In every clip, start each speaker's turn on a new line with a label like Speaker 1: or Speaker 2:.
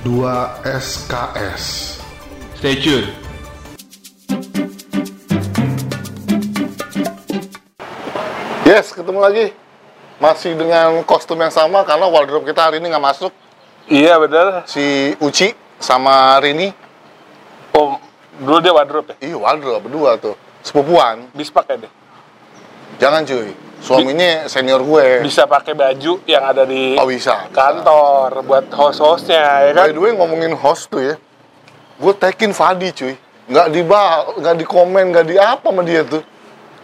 Speaker 1: 2 SKS.
Speaker 2: Stay tune.
Speaker 1: Yes, ketemu lagi. Masih dengan kostum yang sama karena wardrobe kita hari ini nggak masuk.
Speaker 2: Iya benar.
Speaker 1: Si Uci sama Rini.
Speaker 2: Oh, dulu dia wardrobe ya?
Speaker 1: Iya, wardrobe berdua tuh. Sepupuan.
Speaker 2: Bisa pakai deh.
Speaker 1: Jangan cuy. Suaminya senior gue.
Speaker 2: Bisa pakai baju yang ada di
Speaker 1: Oh bisa.
Speaker 2: kantor buat host-hostnya ya kan?
Speaker 1: By the way ngomongin host tuh ya. Gue tekin Fadi cuy. Nggak di nggak di komen, nggak di apa sama dia tuh.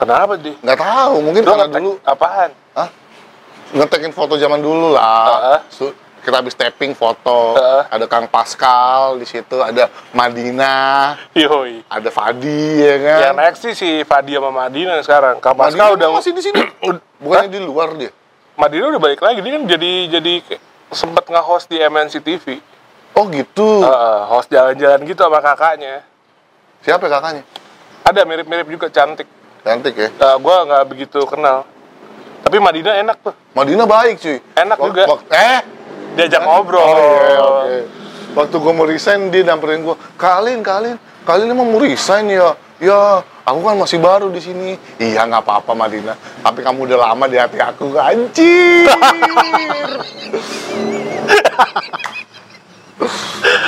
Speaker 2: Kenapa di?
Speaker 1: Nggak tahu, mungkin
Speaker 2: Lu
Speaker 1: karena dulu
Speaker 2: apaan?
Speaker 1: Hah? Ngetekin foto zaman dulu lah.
Speaker 2: Heeh.
Speaker 1: Su- kita habis tapping foto.
Speaker 2: Heeh.
Speaker 1: Ada Kang Pascal di situ, ada Madina,
Speaker 2: Yoi.
Speaker 1: ada Fadi ya kan.
Speaker 2: Yang next sih si Fadi sama Madina sekarang. Kak
Speaker 1: Madina
Speaker 2: Pascal udah
Speaker 1: masih di sini. Bukannya di luar dia.
Speaker 2: Madina udah balik lagi. Dia kan jadi jadi kayak sempet nge-host di MNC TV.
Speaker 1: Oh gitu.
Speaker 2: Heeh, host jalan-jalan gitu sama kakaknya.
Speaker 1: Siapa kakaknya?
Speaker 2: Ada mirip-mirip juga cantik.
Speaker 1: Cantik ya.
Speaker 2: Uh, gue nggak begitu kenal. Tapi Madina enak tuh.
Speaker 1: Madina baik cuy.
Speaker 2: Enak
Speaker 1: Wak-
Speaker 2: juga.
Speaker 1: wak- eh,
Speaker 2: Diajak ngobrol.
Speaker 1: Oh iya, oke. Waktu gue mau resign, dia nyamperin gue, Kalin, Kalin, Kalin emang mau resign ya? Ya, aku kan masih baru di sini. Iya, nggak apa-apa, Madina. Tapi kamu udah lama di hati aku, anjir.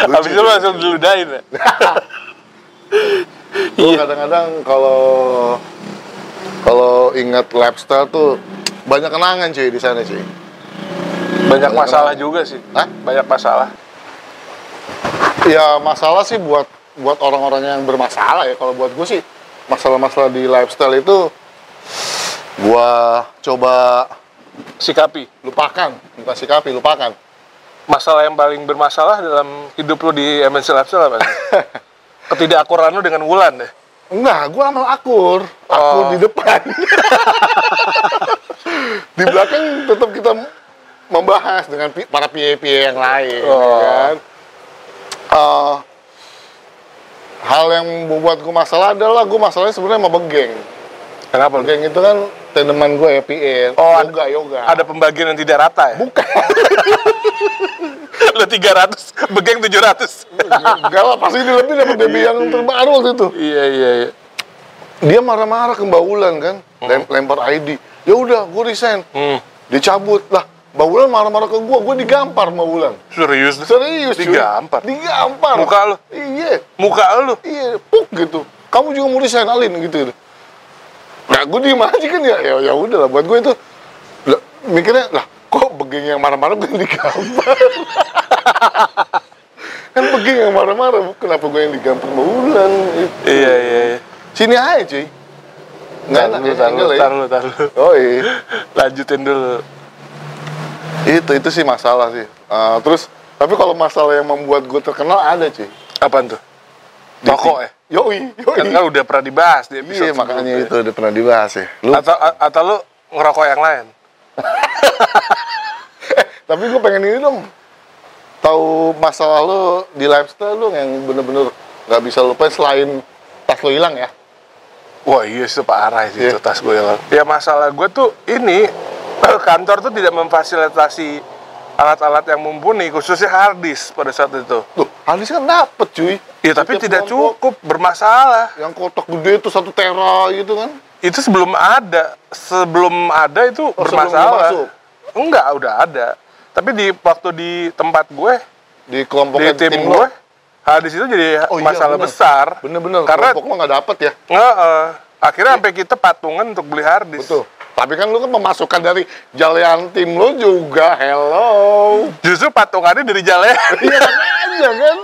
Speaker 2: Habis itu langsung diludahin ya?
Speaker 1: Gue kadang-kadang kalau kalau ingat lifestyle tuh banyak kenangan cuy di sana cuy.
Speaker 2: Banyak masalah juga sih.
Speaker 1: Hah?
Speaker 2: Banyak masalah.
Speaker 1: Ya masalah sih buat buat orang-orang yang bermasalah ya. Kalau buat gue sih masalah-masalah di lifestyle itu gua coba
Speaker 2: Sikapi.
Speaker 1: lupakan, bukan sikapi, lupakan.
Speaker 2: Masalah yang paling bermasalah dalam hidup lu di MNC Lifestyle apa? sih? Ketidakakuran lu dengan Wulan deh.
Speaker 1: Enggak, gua amal akur, akur
Speaker 2: Oh.
Speaker 1: di depan. di belakang tetap kita membahas dengan para PA yang lain, ya
Speaker 2: Oh.
Speaker 1: kan? Eh, hal yang membuat gue masalah adalah gue masalahnya sebenarnya sama begeng.
Speaker 2: Kenapa?
Speaker 1: Begeng itu kan teman gue ya PA,
Speaker 2: Oh, ada-
Speaker 1: yoga, yoga.
Speaker 2: Ada pembagian yang tidak rata ya?
Speaker 1: Bukan.
Speaker 2: lu 300, begeng 700.
Speaker 1: Enggak lah, pasti ini lebih dapat BB yang terbaru waktu itu.
Speaker 2: iya, iya, iya.
Speaker 1: Dia marah-marah ke Mbak Wulan kan, lem- lempar ID. Ya udah, gue resign.
Speaker 2: Hmm.
Speaker 1: Dicabut. Lah, Mbak Wulan marah-marah ke gue, gue digampar Mbak Wulan.
Speaker 2: Serius?
Speaker 1: Serius, cuy.
Speaker 2: Digampar?
Speaker 1: Digampar.
Speaker 2: Muka lu?
Speaker 1: Iya,
Speaker 2: Muka lu?
Speaker 1: iya, puk gitu. Kamu juga mau resign, Alin, gitu. Nah, gue diem aja kan ya, ya, ya udah lah. Buat gue itu, lah, mikirnya, lah, kok begeng yang marah-marah gue yang digampar? kan begeng yang marah-marah, kenapa gue yang digampar Mbak Wulan? Gitu.
Speaker 2: Iya, iya, iya.
Speaker 1: Sini aja, cuy. Nggak enak ya,
Speaker 2: tar lu,
Speaker 1: angle ya.
Speaker 2: tar lu, tar lu.
Speaker 1: Oh iya.
Speaker 2: Lanjutin dulu.
Speaker 1: Itu itu sih masalah sih. Eh, terus tapi kalau masalah yang membuat gue terkenal ada cuy.
Speaker 2: Apaan tuh? Toko ya?
Speaker 1: Yoi, yoi.
Speaker 2: Kan, kan udah pernah dibahas di episode
Speaker 1: iya makanya itu udah pernah dibahas ya. Lu,
Speaker 2: Atau atau lu ngerokok yang lain?
Speaker 1: tapi gue pengen ini dong. Tahu masalah lu di lifestyle lu yang bener-bener nggak bisa lupain selain tas lu hilang ya.
Speaker 2: Wah iya sih parah sih
Speaker 1: Iya.
Speaker 2: itu tas gue hilang. Ya masalah gue tuh ini kantor tuh tidak memfasilitasi alat-alat yang mumpuni khususnya hard disk pada saat itu.
Speaker 1: Tuh, Hadis kan dapet cuy.
Speaker 2: Ya tapi
Speaker 1: Setiap
Speaker 2: tidak cukup bermasalah.
Speaker 1: Yang kotak gede itu satu tera gitu kan.
Speaker 2: Itu sebelum ada, sebelum ada itu
Speaker 1: Oh, sebelum
Speaker 2: bermasalah.
Speaker 1: masuk?
Speaker 2: Enggak, udah ada. Tapi di waktu di tempat gue,
Speaker 1: Di kelompok
Speaker 2: di tim, gue, hard disk itu jadi
Speaker 1: Oh iya,
Speaker 2: masalah
Speaker 1: bener.
Speaker 2: besar.
Speaker 1: Bener-bener.
Speaker 2: Karena
Speaker 1: kelompok lo nggak dapet ya.
Speaker 2: nggak, akhirnya sampai kita patungan untuk beli hard disk.
Speaker 1: Betul. Tapi kan lu kan memasukkan dari jalian tim lu juga. Hello.
Speaker 2: Justru patungannya dari jalan.
Speaker 1: Iya makanya kan.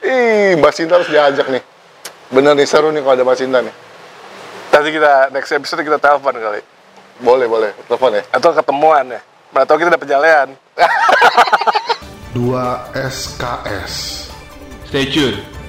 Speaker 1: Ih, Mbak Sinta harus diajak nih. Bener nih seru nih kalau ada Mbak Sinta nih.
Speaker 2: Nanti kita next episode kita telepon kali.
Speaker 1: Boleh, boleh. Telepon ya.
Speaker 2: Atau ketemuan ya. Atau kita dapat jalean.
Speaker 1: 2 SKS.
Speaker 3: Stay tuned.